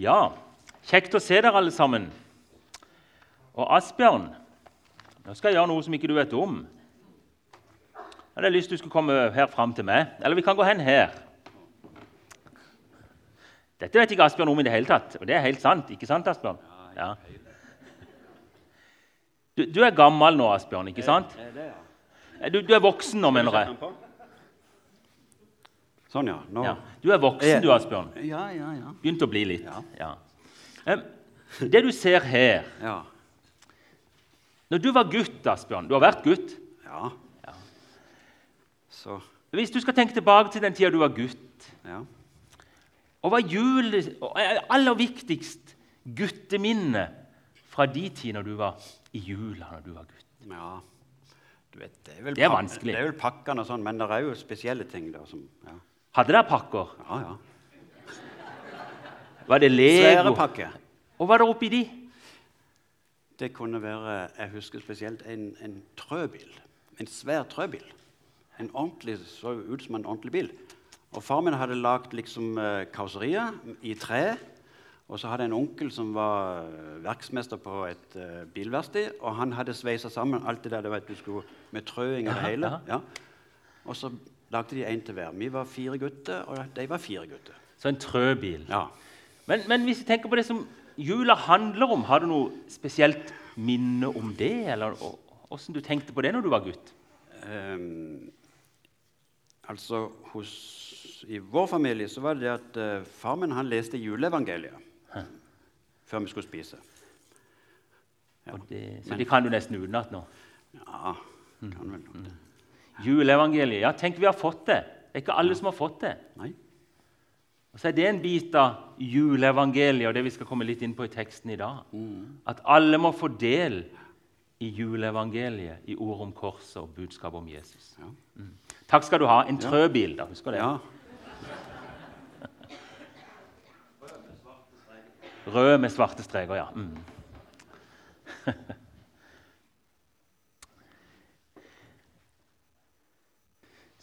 Ja, kjekt å se dere alle sammen. Og Asbjørn, nå skal jeg gjøre noe som ikke du vet om. Jeg hadde lyst til du skulle komme her fram til meg. Eller vi kan gå hen her. Dette vet ikke Asbjørn om i det hele tatt, og det er helt sant. Ikke sant, Asbjørn? Ja. Du, du er gammel nå, Asbjørn, ikke sant? Du, du er voksen nå, mener jeg. Sånn, ja. Nå. Ja. Du er voksen, du, Asbjørn. Ja, ja, ja. Begynt å bli litt. Ja. Ja. Det du ser her Ja. Når du var gutt, Asbjørn Du har vært gutt. ja. Ja. Så Hvis du skal tenke tilbake til den tida du var gutt, Ja. og hva jul, er aller viktigst gutteminnet fra de tid når du var i jula når du var gutt. ja. Du vet, det er vel Det er vanskelig. Det er vel pakkene og sånn, men det er jo spesielle ting der som Ja, Hadde dere pakker? ja. ja. Var det Lego? Svære pakker. Og hva er det oppi de? Det kunne være Jeg husker spesielt en, en trøbil. En svær trøbil. En ordentlig, så ut som en ordentlig bil. Og Far min hadde lagd liksom, eh, karosseriet i tre. Og så hadde jeg en onkel som var eh, verksmester på et uh, bilverksted. Og han hadde sveisa sammen alt det der du at du skulle, med trøing og det Ja, hele. Ja. Og så lagde de en til hver. Vi var fire gutter, og de var fire gutter. Så en trøbil. Ja. Men, men hvis vi tenker på det som jula handler om, har du noe spesielt minne om det? Eller åssen du tenkte på det når du var gutt? Um, altså, hos, I vår familie så var det det at uh, far min han leste juleevangeliet før vi skulle spise. Ja. Det, så Men- det kan du nesten utenat nå. Ja, kan vel nok det. Juleevangeliet. Ja, tenk vi har fått det. Det er ikke alle som har fått det. Nei? Og så er det en bit av juleevangeliet og det vi skal komme litt inn på i teksten i dag. At alle må få del i juleevangeliet, i ord om korset og budskapet om Jesus. Ja. Takk skal du ha. En trøbil, da. Husker du det? ja. Rød med svarte streker, ja. Mm.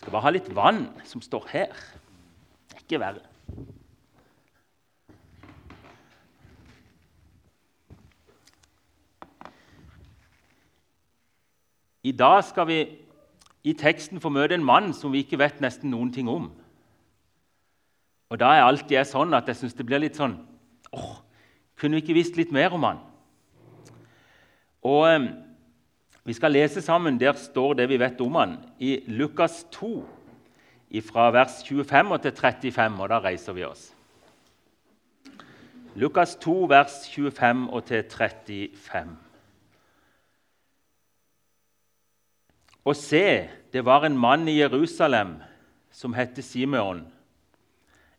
Skal bare ha litt vann som står her. Ikke verre. I dag skal vi i teksten få møte en mann som vi ikke vet nesten noen ting om. Og da er alltid jeg sånn at jeg syns det blir litt sånn åh, Kunne vi ikke visst litt mer om han? Og eh, Vi skal lese sammen. Der står det vi vet om han, i Lukas 2, fra vers 25 og til 35. Og da reiser vi oss. Lukas 2, vers 25 og til 35. Og se, det var en mann i Jerusalem som het Simeon.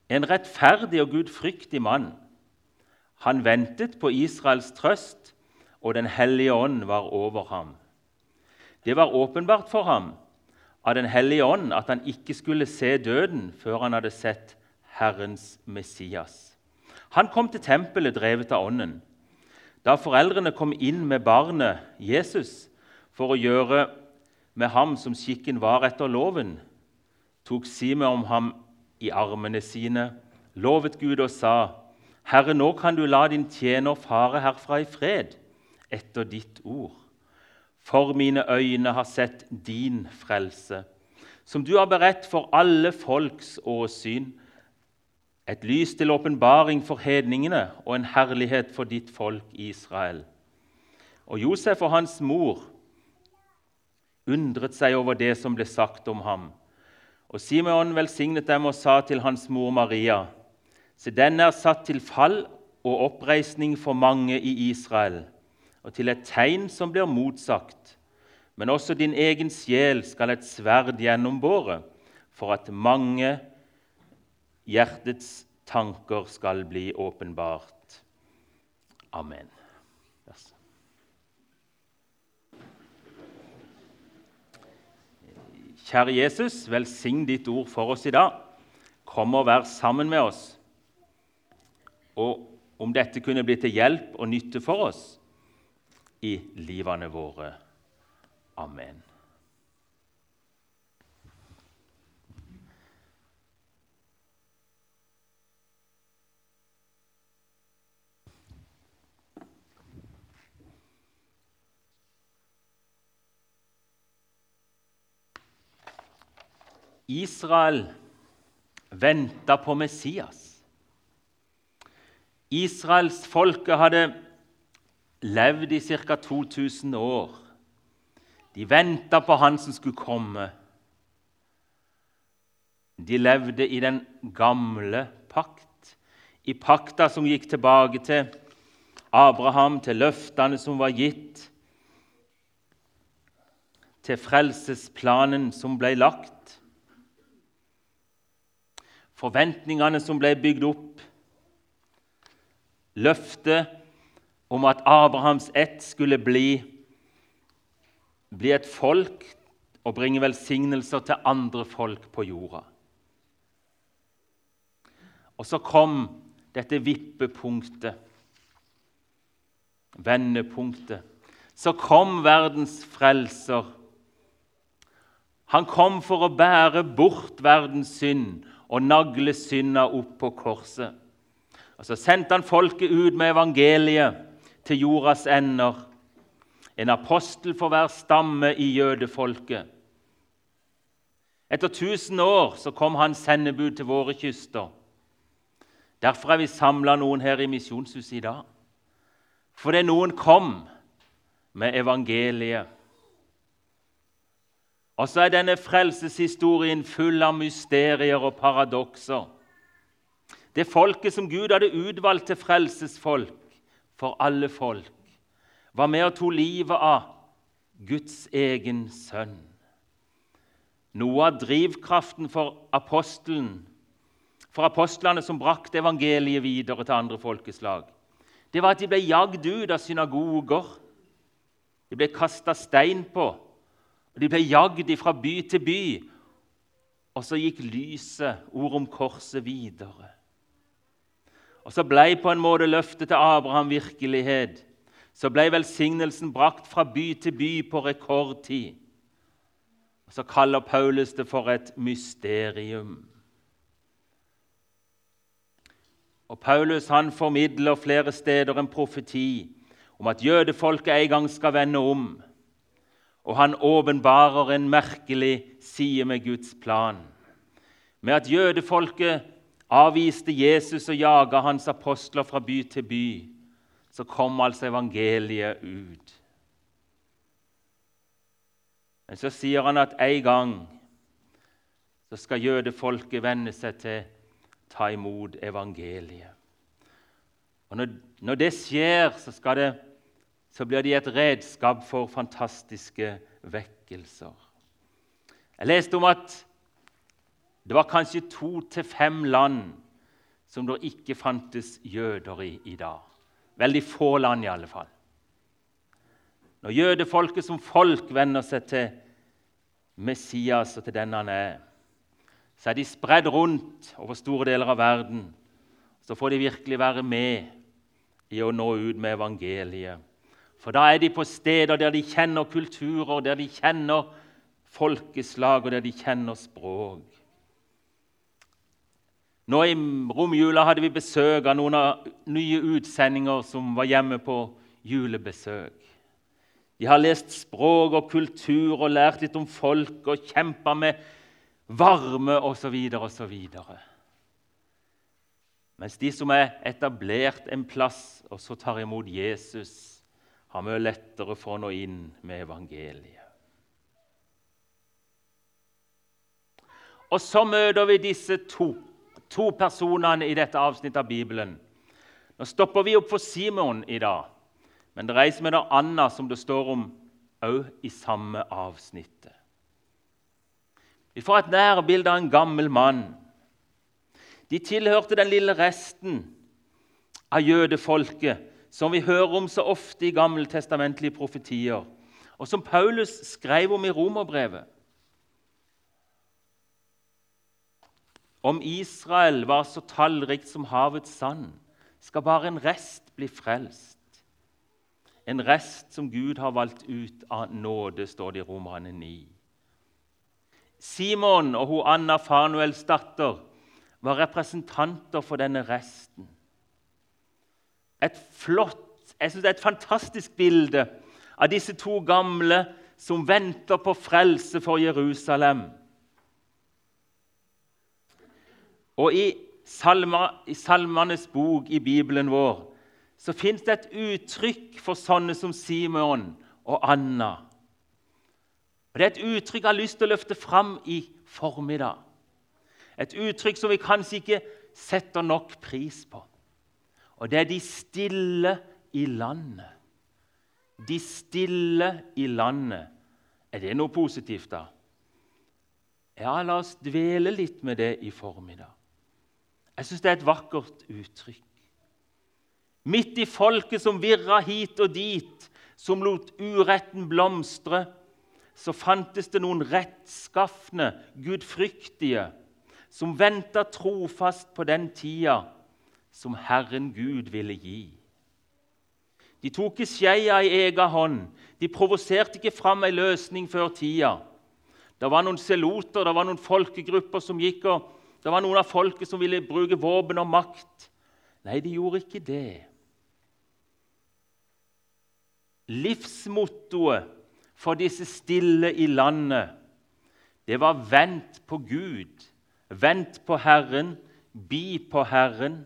En rettferdig og gudfryktig mann. Han ventet på Israels trøst, og Den hellige ånd var over ham. Det var åpenbart for ham av Den hellige ånd at han ikke skulle se døden før han hadde sett Herrens Messias. Han kom til tempelet drevet av Ånden. Da foreldrene kom inn med barnet Jesus for å gjøre med ham som skikken var etter loven, tok Simeon ham i armene sine, lovet Gud og sa:" Herre, nå kan du la din tjener fare herfra i fred, etter ditt ord. For mine øyne har sett din frelse, som du har beredt for alle folks åsyn, et lys til åpenbaring for hedningene og en herlighet for ditt folk Israel. Og Josef og hans mor undret seg over det som ble sagt om ham. Og Simeon velsignet dem og sa til hans mor Maria.: Se, denne er satt til fall og oppreisning for mange i Israel, og til et tegn som blir motsagt. Men også din egen sjel skal et sverd gjennombåre, for at mange hjertets tanker skal bli åpenbart. Amen. Kjære Jesus, velsign ditt ord for oss i dag. Kom og vær sammen med oss. Og om dette kunne bli til hjelp og nytte for oss i livene våre. Amen. Israel venta på Messias. Israelsfolket hadde levd i ca. 2000 år. De venta på han som skulle komme. De levde i den gamle pakt, i pakta som gikk tilbake til Abraham, til løftene som var gitt, til frelsesplanen som ble lagt, forventningene som ble bygd opp, løftet om at Abrahams ett skulle bli, bli et folk og bringe velsignelser til andre folk på jorda. Og så kom dette vippepunktet, vendepunktet. Så kom verdens frelser. Han kom for å bære bort verdens synd og nagle synda opp på korset. Og Så sendte han folket ut med evangeliet til jordas ender. En apostel for hver stamme i jødefolket. Etter 1000 år så kom han sendebud til våre kyster. Derfor er vi samla noen her i Misjonshuset i dag. Fordi noen kom med evangeliet. Og så er denne frelseshistorien full av mysterier og paradokser. Det folket som Gud hadde utvalgt til frelsesfolk for alle folk, var med og tok livet av Guds egen sønn. Noe av drivkraften for apostelen for apostlene som brakte evangeliet videre til andre folkeslag, det var at de ble jagd ut av synagoger. De ble kasta stein på, og de ble jagd fra by til by. Og så gikk lyset, ord om korset, videre. Og så ble på en måte løftet til Abraham virkelighet. Så ble velsignelsen brakt fra by til by på rekordtid. Og Så kaller Paulus det for et mysterium. Og Paulus han formidler flere steder en profeti om at jødefolket en gang skal vende om. Og han åpenbarer en merkelig side med Guds plan. Med at jødefolket avviste Jesus og jaga hans apostler fra by til by, så kom altså evangeliet ut. Men så sier han at en gang så skal jødefolket vende seg til ta imot evangeliet. Og Når, når det skjer, så, det, så, blir de et redskap for fantastiske vekkelser. Jeg leste om at det var kanskje to til fem land som det ikke fantes jøder i i dag. Veldig få land, i alle fall. Når jødefolket som folk venner seg til Messias og til den han er, så er de spredd rundt over store deler av verden. Så får de virkelig være med i å nå ut med evangeliet. For da er de på steder der de kjenner kulturer, der de kjenner folkeslag, og der de kjenner språk. Nå I romjula hadde vi besøk av noen av nye utsendinger som var hjemme på julebesøk. De har lest språk og kultur og lært litt om folk og kjempa med varme osv. osv. Mens de som er etablert en plass og så tar imot Jesus, har mye lettere for å nå inn med evangeliet. Og så møter vi disse to, to personene i dette avsnittet av Bibelen. Nå stopper vi opp for Simon i dag, men det reiser med noe annet som det står om òg i samme avsnittet. Vi får et nærbilde av en gammel mann. De tilhørte den lille resten av jødefolket som vi hører om så ofte i gammeltestamentlige profetier, og som Paulus skrev om i romerbrevet. Om Israel var så tallrikt som havets sand, skal bare en rest bli frelst. En rest som Gud har valgt ut av nåde, står det i Romerne 9. Simon og hun Anna Fanuels datter var representanter for denne resten. Et flott, jeg synes det er et fantastisk bilde av disse to gamle som venter på frelse for Jerusalem. Og i, salma, i Salmenes bok i Bibelen vår så fins det et uttrykk for sånne som Simon og Anna. Og Det er et uttrykk jeg har lyst til å løfte fram i formiddag. Et uttrykk som vi kanskje ikke setter nok pris på. Og det er de stille i landet. De stille i landet. Er det noe positivt, da? Ja, la oss dvele litt med det i formiddag. Jeg syns det er et vakkert uttrykk. Midt i folket som virra hit og dit, som lot uretten blomstre, så fantes det noen rettskafne, gudfryktige, som venta trofast på den tida som Herren Gud ville gi. De tok ikke skeia i egen hånd. De provoserte ikke fram ei løsning før tida. Det var noen seloter, det var noen folkegrupper som gikk, og det var noen av folket som ville bruke våpen og makt. Nei, de gjorde ikke det. Livsmottoet for disse stille i landet, det var 'vent på Gud', 'vent på Herren', 'bi på Herren'.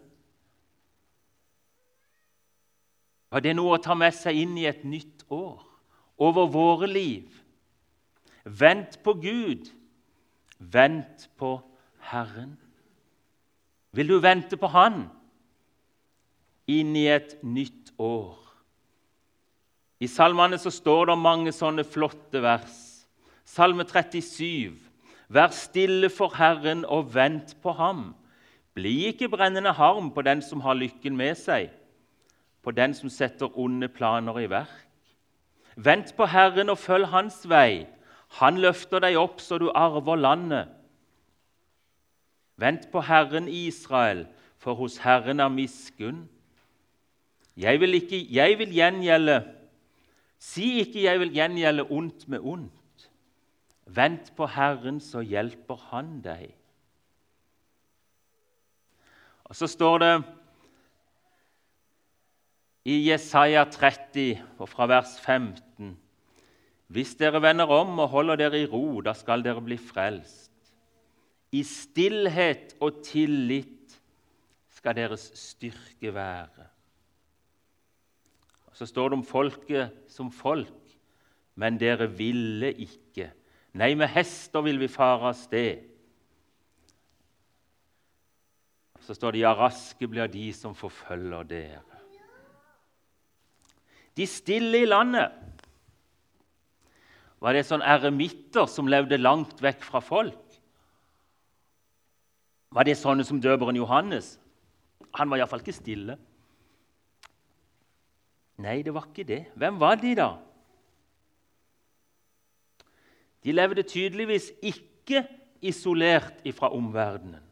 Var det noe å ta med seg inn i et nytt år, over våre liv? Vent på Gud, vent på Herren. Vil du vente på Han inn i et nytt år? I salmene så står det mange sånne flotte vers. Salme 37. Vær stille for Herren og vent på ham. Bli ikke brennende harm på den som har lykken med seg, på den som setter onde planer i verk. Vent på Herren og følg hans vei. Han løfter deg opp så du arver landet. Vent på Herren Israel, for hos Herren er miskunn. Jeg vil, ikke, jeg vil gjengjelde Si ikke 'jeg vil gjengjelde ondt med ondt'. Vent på Herren, så hjelper Han deg. Og Så står det i Jesaja 30, og fra vers 15.: Hvis dere vender om og holder dere i ro, da skal dere bli frelst. I stillhet og tillit skal deres styrke være. Så står det om folket som folk. Men dere ville ikke. Nei, med hester vil vi fare av sted. Så står det ja, raske blir de som forfølger dere. De stille i landet. Var det sånn eremitter som levde langt vekk fra folk? Var det sånne som døperen Johannes? Han var iallfall ikke stille. Nei, det var ikke det. Hvem var de, da? De levde tydeligvis ikke isolert fra omverdenen.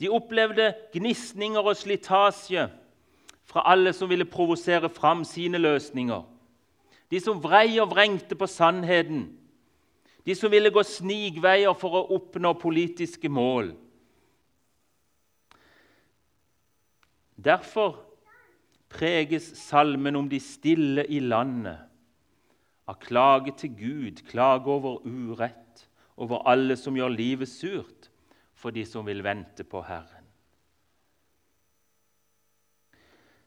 De opplevde gnisninger og slitasje fra alle som ville provosere fram sine løsninger. De som vrei og vrengte på sannheten. De som ville gå snikveier for å oppnå politiske mål. Derfor preges salmen om de stille i landet av klage til Gud, klage over urett, over alle som gjør livet surt, for de som vil vente på Herren.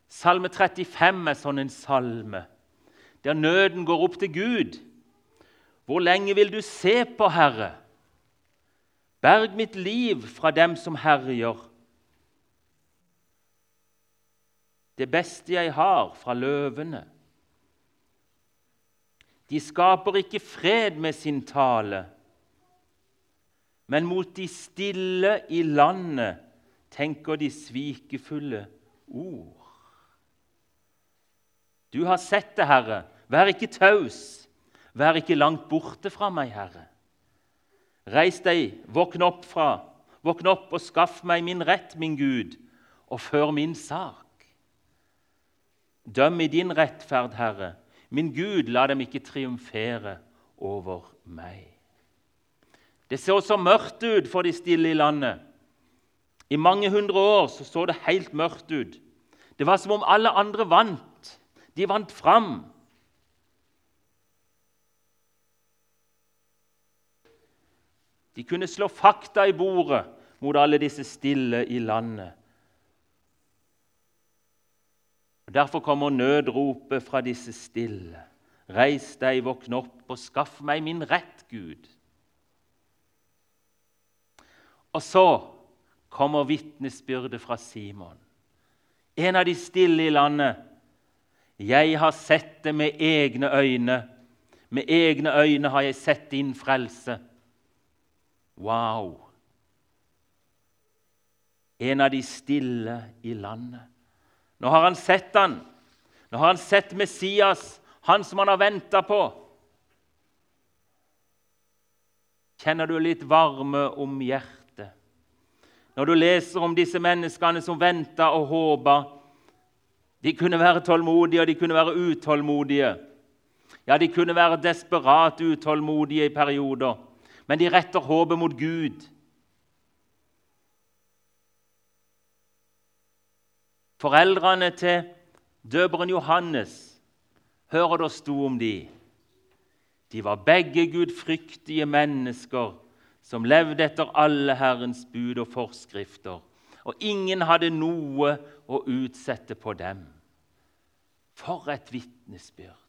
Salme 35 er sånn en salme der nøden går opp til Gud. Hvor lenge vil du se på, Herre? Berg mitt liv fra dem som herjer det beste jeg har, fra løvene. De skaper ikke fred med sin tale, men mot de stille i landet tenker de svikefulle ord. Du har sett det, Herre. Vær ikke taus. Vær ikke langt borte fra meg, Herre. Reis deg, våkn opp fra, våkn opp og skaff meg min rett, min Gud, og før min sak. Døm i din rettferd, Herre. Min Gud, la dem ikke triumfere over meg. Det så så mørkt ut for de stille i landet. I mange hundre år så, så det helt mørkt ut. Det var som om alle andre vant. De vant fram. De kunne slå fakta i bordet mot alle disse stille i landet. Derfor kommer nødropet fra disse stille. Reis deg, våkn opp og skaff meg min rett, Gud. Og så kommer vitnesbyrdet fra Simon, en av de stille i landet. Jeg har sett det med egne øyne. Med egne øyne har jeg sett din frelse. Wow! En av de stille i landet. Nå har han sett han. Nå har han sett Messias, han som han har venta på. Kjenner du litt varme om hjertet? Når du leser om disse menneskene som venta og håpa De kunne være tålmodige, og de kunne være utålmodige. Ja, de kunne være desperat utålmodige i perioder, men de retter håpet mot Gud. Foreldrene til døperen Johannes, hører det sto om de. De var begge gudfryktige mennesker som levde etter alle Herrens bud og forskrifter, og ingen hadde noe å utsette på dem. For et vitnesbyrd!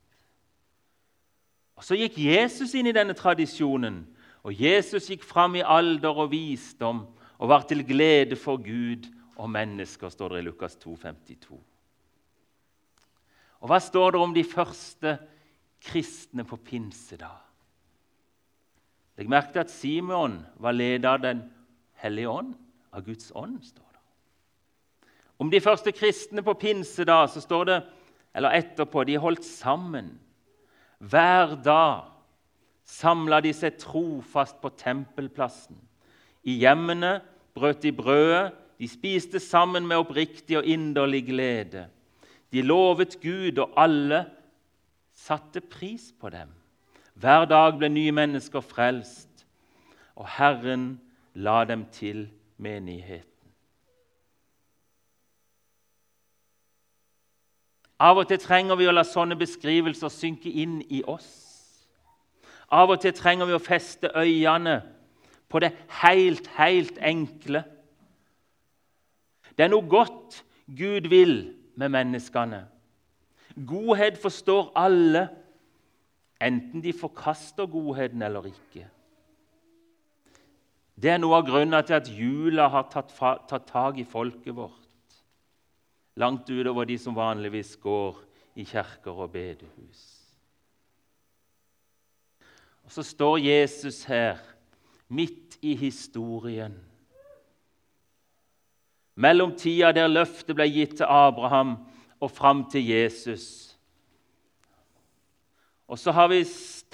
Og Så gikk Jesus inn i denne tradisjonen, og Jesus gikk fram i alder og visdom og var til glede for Gud og mennesker, står det i Lukas 2, 52. Og hva står det om de første kristne på pinsedag? Legg merke til at Simon var leder av Den hellige ånd, av Guds ånd. står det. Om de første kristne på pinsedag så står det, eller etterpå de holdt sammen. Hver dag samla de seg trofast på tempelplassen. I hjemmene brøt de brødet de spiste sammen med oppriktig og inderlig glede. De lovet Gud, og alle satte pris på dem. Hver dag ble nye mennesker frelst, og Herren la dem til menigheten. Av og til trenger vi å la sånne beskrivelser synke inn i oss. Av og til trenger vi å feste øynene på det helt, helt enkle det er noe godt Gud vil med menneskene. Godhet forstår alle, enten de forkaster godheten eller ikke. Det er noe av grunnen til at jula har tatt, tatt tak i folket vårt. Langt utover de som vanligvis går i kjerker og bedehus. Og Så står Jesus her, midt i historien mellom tida der løftet ble gitt til Abraham, og fram til Jesus. Og så har vi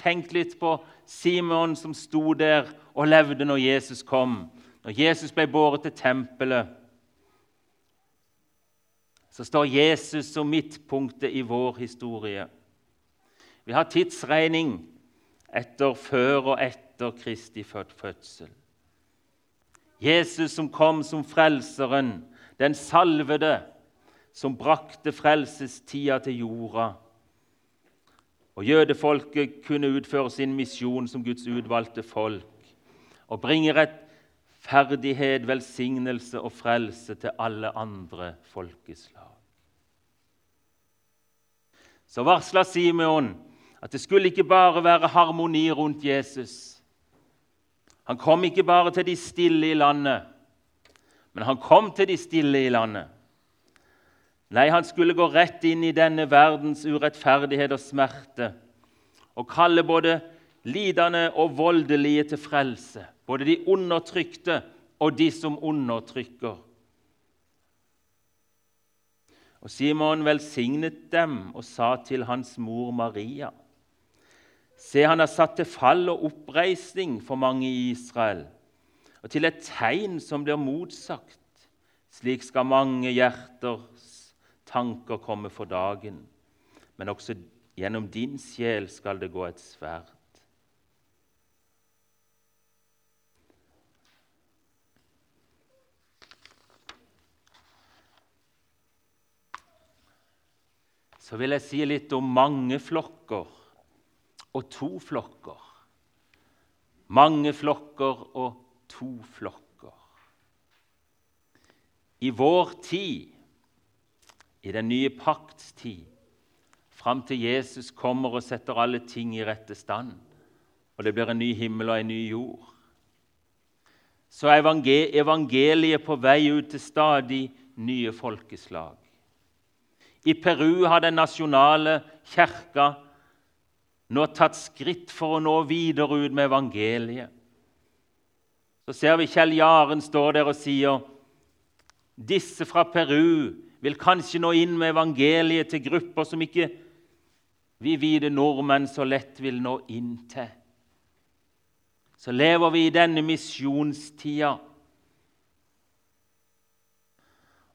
tenkt litt på Simon som sto der og levde når Jesus kom. Når Jesus ble båret til tempelet, så står Jesus som midtpunktet i vår historie. Vi har tidsregning etter før og etter Kristi fødsel. Jesus som kom som frelseren, den salvede, som brakte frelsestida til jorda. Og jødefolket kunne utføre sin misjon som Guds utvalgte folk og bringe rettferdighet, velsignelse og frelse til alle andre folkeslag. Så varsla Simeon at det skulle ikke bare være harmoni rundt Jesus. Han kom ikke bare til de stille i landet, men han kom til de stille i landet. Nei, han skulle gå rett inn i denne verdens urettferdighet og smerte og kalle både lidende og voldelige til frelse, både de undertrykte og de som undertrykker. Og Simon velsignet dem og sa til hans mor Maria.: Se, han har satt til fall og oppreisning for mange i Israel, og til et tegn som blir motsagt. Slik skal mange hjerters tanker komme for dagen, men også gjennom din sjel skal det gå et sverd. Så vil jeg si litt om mange flokker og to flokker. Mange flokker og to flokker. i vår tid, i den nye pakts tid, fram til Jesus kommer og setter alle ting i rette stand, og det blir en ny himmel og en ny jord, så er evangeliet på vei ut til stadig nye folkeslag. I Peru har den nasjonale kirka nå tatt skritt for å nå videre ut med evangeliet. Så ser vi Kjell Jaren står der og sier disse fra Peru vil kanskje nå inn med evangeliet til grupper som ikke vi hvite nordmenn så lett vil nå inn til. Så lever vi i denne misjonstida.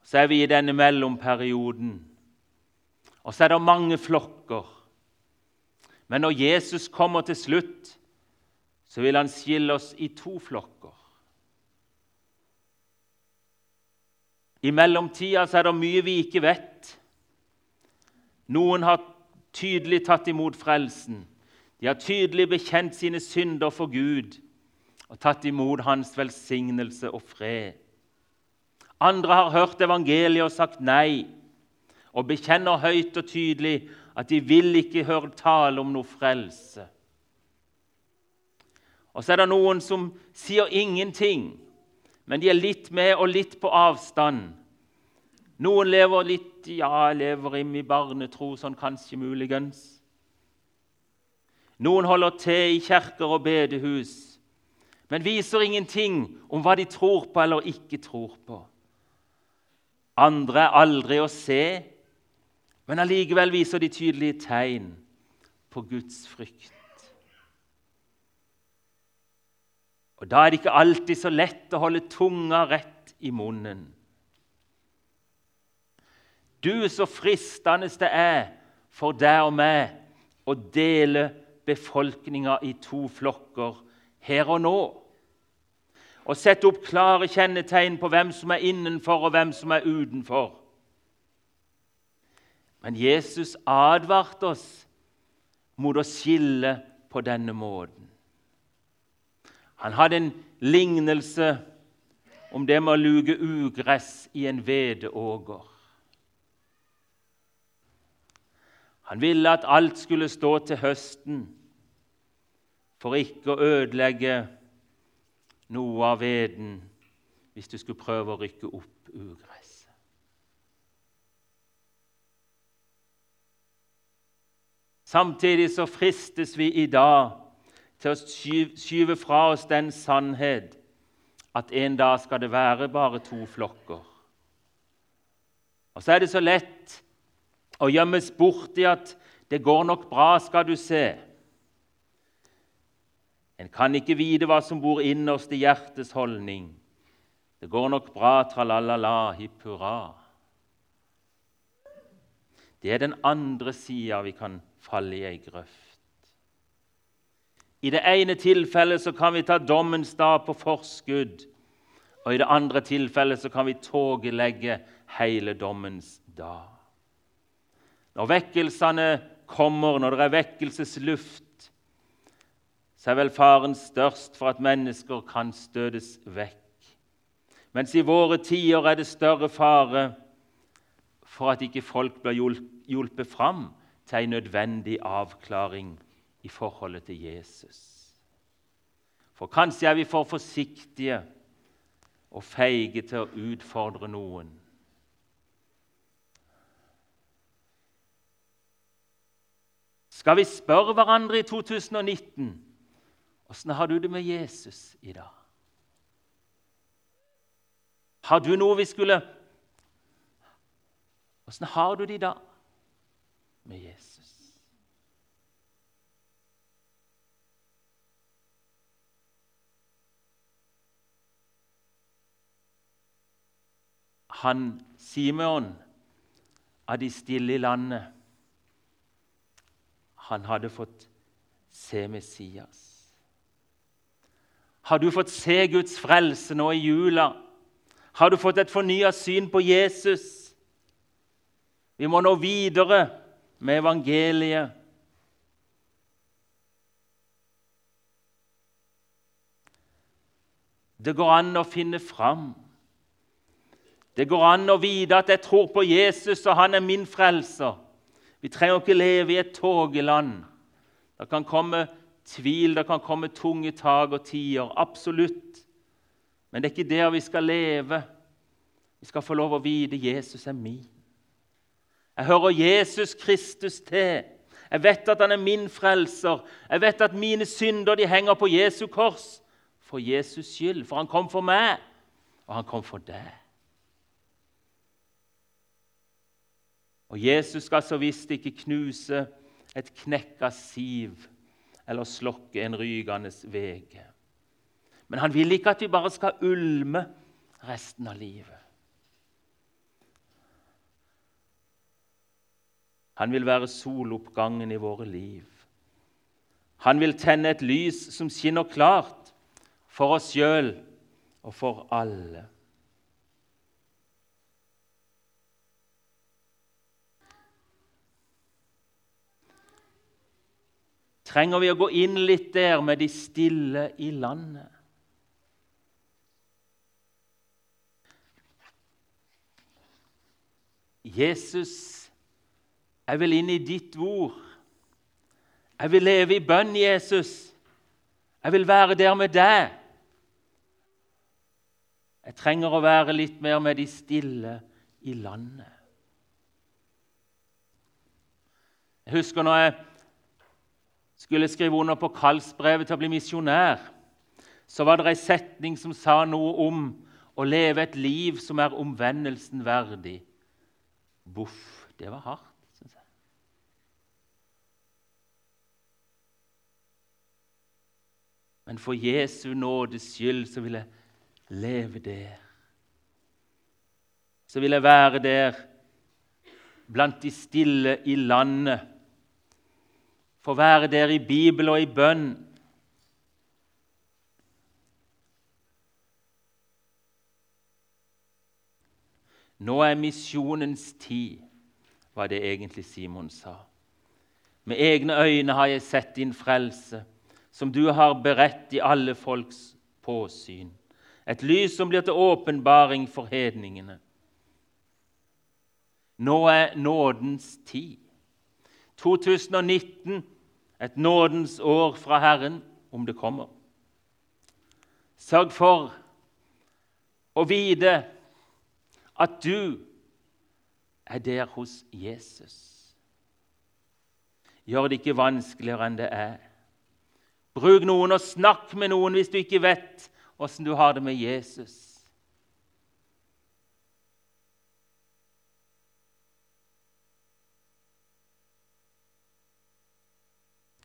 Så er vi i denne mellomperioden, og så er det mange flokker. Men når Jesus kommer til slutt, så vil han skille oss i to flokker. I mellomtida er det mye vi ikke vet. Noen har tydelig tatt imot frelsen. De har tydelig bekjent sine synder for Gud og tatt imot hans velsignelse og fred. Andre har hørt evangeliet og sagt nei, og bekjenner høyt og tydelig at de vil ikke høre tale om noe frelse. Og så er det noen som sier ingenting men de er litt med og litt på avstand. Noen lever litt ja, lever i barnetro, sånn kanskje muligens. Noen holder til i kjerker og bedehus, men viser ingenting om hva de tror på eller ikke tror på. Andre er aldri å se, men allikevel viser de tydelige tegn på Guds frykt. Og Da er det ikke alltid så lett å holde tunga rett i munnen. Du, så fristende det er for deg og meg å dele befolkninga i to flokker her og nå. Og sette opp klare kjennetegn på hvem som er innenfor, og hvem som er utenfor. Men Jesus advarte oss mot å skille på denne måten. Han hadde en lignelse om det med å luke ugress i en hveteåker. Han ville at alt skulle stå til høsten for ikke å ødelegge noe av veden hvis du skulle prøve å rykke opp ugresset. Samtidig så fristes vi i dag til å skyve fra oss den sannhet at en dag skal det være bare to flokker. Og så er det så lett å gjemmes bort i at 'det går nok bra, skal du se'. En kan ikke vite hva som bor innerst i hjertets holdning. Det går nok bra, tralalala, hipp hurra. Det er den andre sida vi kan falle i ei grøft. I det ene tilfellet så kan vi ta dommens dag på forskudd, og i det andre tilfellet så kan vi togelegge hele dommens dag. Når vekkelsene kommer, når det er vekkelsesluft, så er vel faren størst for at mennesker kan støtes vekk. Mens i våre tider er det større fare for at ikke folk blir hjulpet fram til en nødvendig avklaring i forholdet til Jesus. For kanskje er vi for forsiktige og feige til å utfordre noen. Skal vi spørre hverandre i 2019 åssen har du det med Jesus i dag? Har du noe vi skulle Åssen har du det i dag med Jesus? han Simeon av de stille i landet Han hadde fått se Messias. Har du fått se Guds frelse nå i jula? Har du fått et fornya syn på Jesus? Vi må nå videre med evangeliet. Det går an å finne fram Det går an å vite at jeg tror på Jesus, og han er min frelser. Vi trenger ikke leve i et togeland. Det kan komme tvil, det kan komme tunge tak og tider. Absolutt. Men det er ikke der vi skal leve. Vi skal få lov å vite Jesus er min. Jeg hører Jesus Kristus til. Jeg vet at han er min frelser. Jeg vet at mine synder de henger på Jesu kors for Jesus skyld. For han kom for meg, og han kom for deg. Og Jesus skal så visst ikke knuse et knekka siv eller slokke en rygende vege. Men han vil ikke at vi bare skal ulme resten av livet. Han vil være soloppgangen i våre liv. Han vil tenne et lys som skinner klart for oss sjøl og for alle. Trenger vi å gå inn litt der med de stille i landet? Jesus, jeg vil inn i ditt ord. Jeg vil leve i bønn, Jesus. Jeg vil være der med deg. Jeg trenger å være litt mer med de stille i landet. Jeg husker når jeg skulle skrive under på kallsbrevet til å bli misjonær, så var det ei setning som sa noe om å leve et liv som er omvendelsen verdig. Boff, det var hardt, syns jeg. Men for Jesu nådes skyld så vil jeg leve der. Så vil jeg være der blant de stille i landet. Få være der i Bibel og i bønn. Nå er misjonens tid, var det egentlig Simon sa. Med egne øyne har jeg sett din frelse, som du har beredt i alle folks påsyn. Et lys som blir til åpenbaring for hedningene. Nå er nådens tid. 2019, et nådens år fra Herren, om det kommer. Sørg for å vite at du er der hos Jesus. Gjør det ikke vanskeligere enn det er. Bruk noen og snakk med noen hvis du ikke vet åssen du har det med Jesus.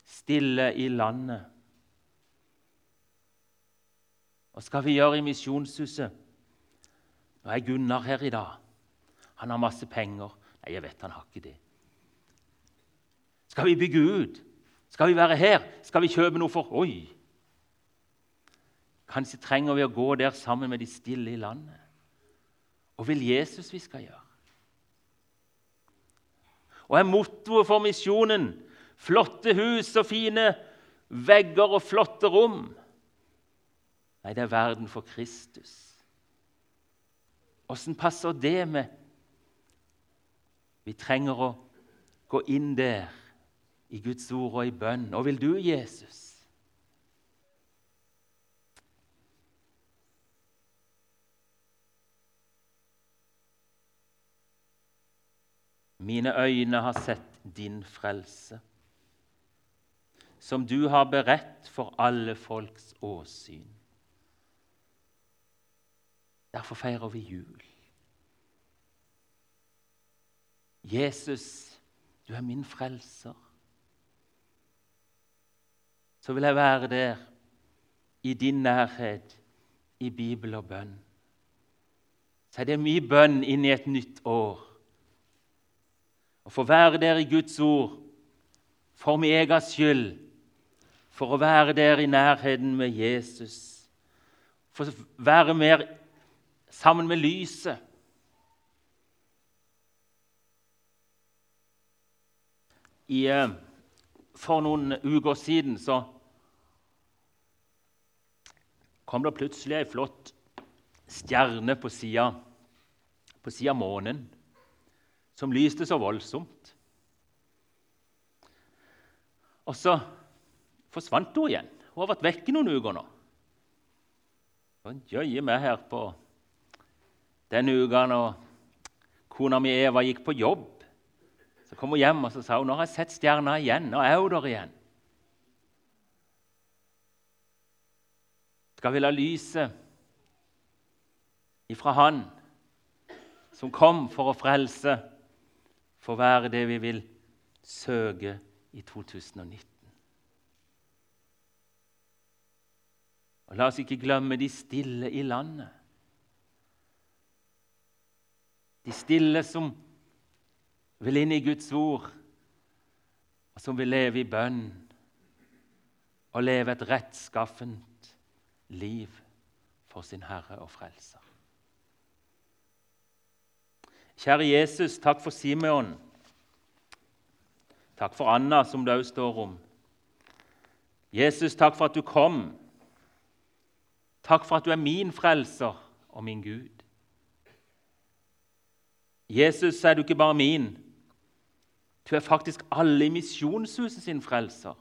Stille i landet. Hva skal vi gjøre i Misjonshuset? Nå er Gunnar her i dag. Han har masse penger. Nei, jeg vet han har ikke det. Skal vi bygge ut? Skal vi være her? Skal vi kjøpe noe for Oi! Kanskje trenger vi å gå der sammen med de stille i landet. Og vil Jesus vi skal gjøre? Og er mottoet for misjonen flotte hus og fine vegger og flotte rom? Nei, det er verden for Kristus. Åssen passer det med Vi trenger å gå inn der i Guds ord og i bønn. Og vil du, Jesus? Mine øyne har sett din frelse, som du har beredt for alle folks åsyn. Derfor feirer vi jul. Jesus, du er min frelser. Så vil jeg være der i din nærhet, i Bibel og bønn. Så er det mye bønn inn i et nytt år. Å få være der i Guds ord for min egen skyld, for å være der i nærheten med Jesus, for å være mer sammen med lyset. I, eh, for noen uker siden så kom det plutselig ei flott stjerne på sida av månen, som lyste så voldsomt. Og så forsvant hun igjen. Hun har vært vekke noen uker nå. Jøye meg her på den uka når kona mi Eva gikk på jobb. Så kom hun hjem og så sa hun, nå har jeg sett stjerna igjen. Nå er hun der igjen. Skal vi la lyset ifra Han som kom for å frelse, få være det vi vil søke i 2019? Og La oss ikke glemme de stille i landet. De stille som vil inn i Guds ord, og som vil leve i bønn og leve et rettskaffent liv for sin Herre og Frelser. Kjære Jesus, takk for Simeon. Takk for Anna, som det òg står om. Jesus, takk for at du kom. Takk for at du er min frelser og min Gud. Jesus er du ikke bare min. Du er faktisk alle i Misjonshuset sin frelser.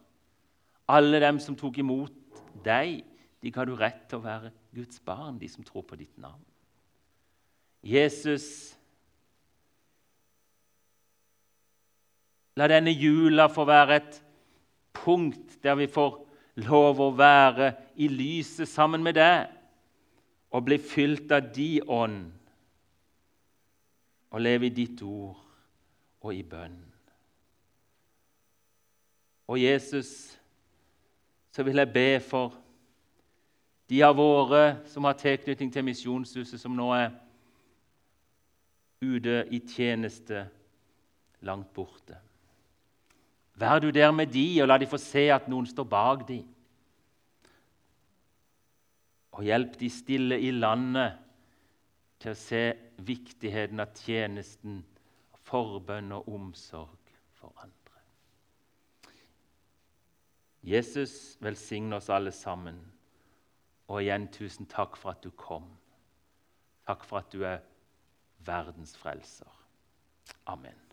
Alle dem som tok imot deg, de ga du rett til å være Guds barn, de som tror på ditt navn. Jesus, la denne jula få være et punkt der vi får lov å være i lyset sammen med deg og bli fylt av di ånd og leve i ditt ord og i bønn. Og Jesus, så vil jeg be for de av våre som har tilknytning til Misjonshuset, som nå er ute i tjeneste langt borte. Vær du der med de, og la de få se at noen står bak de. Og hjelp de stille i landet til å se viktigheten av tjenesten, forbønn og omsorg for andre. Jesus velsigne oss alle sammen. Og igjen tusen takk for at du kom. Takk for at du er verdens frelser. Amen.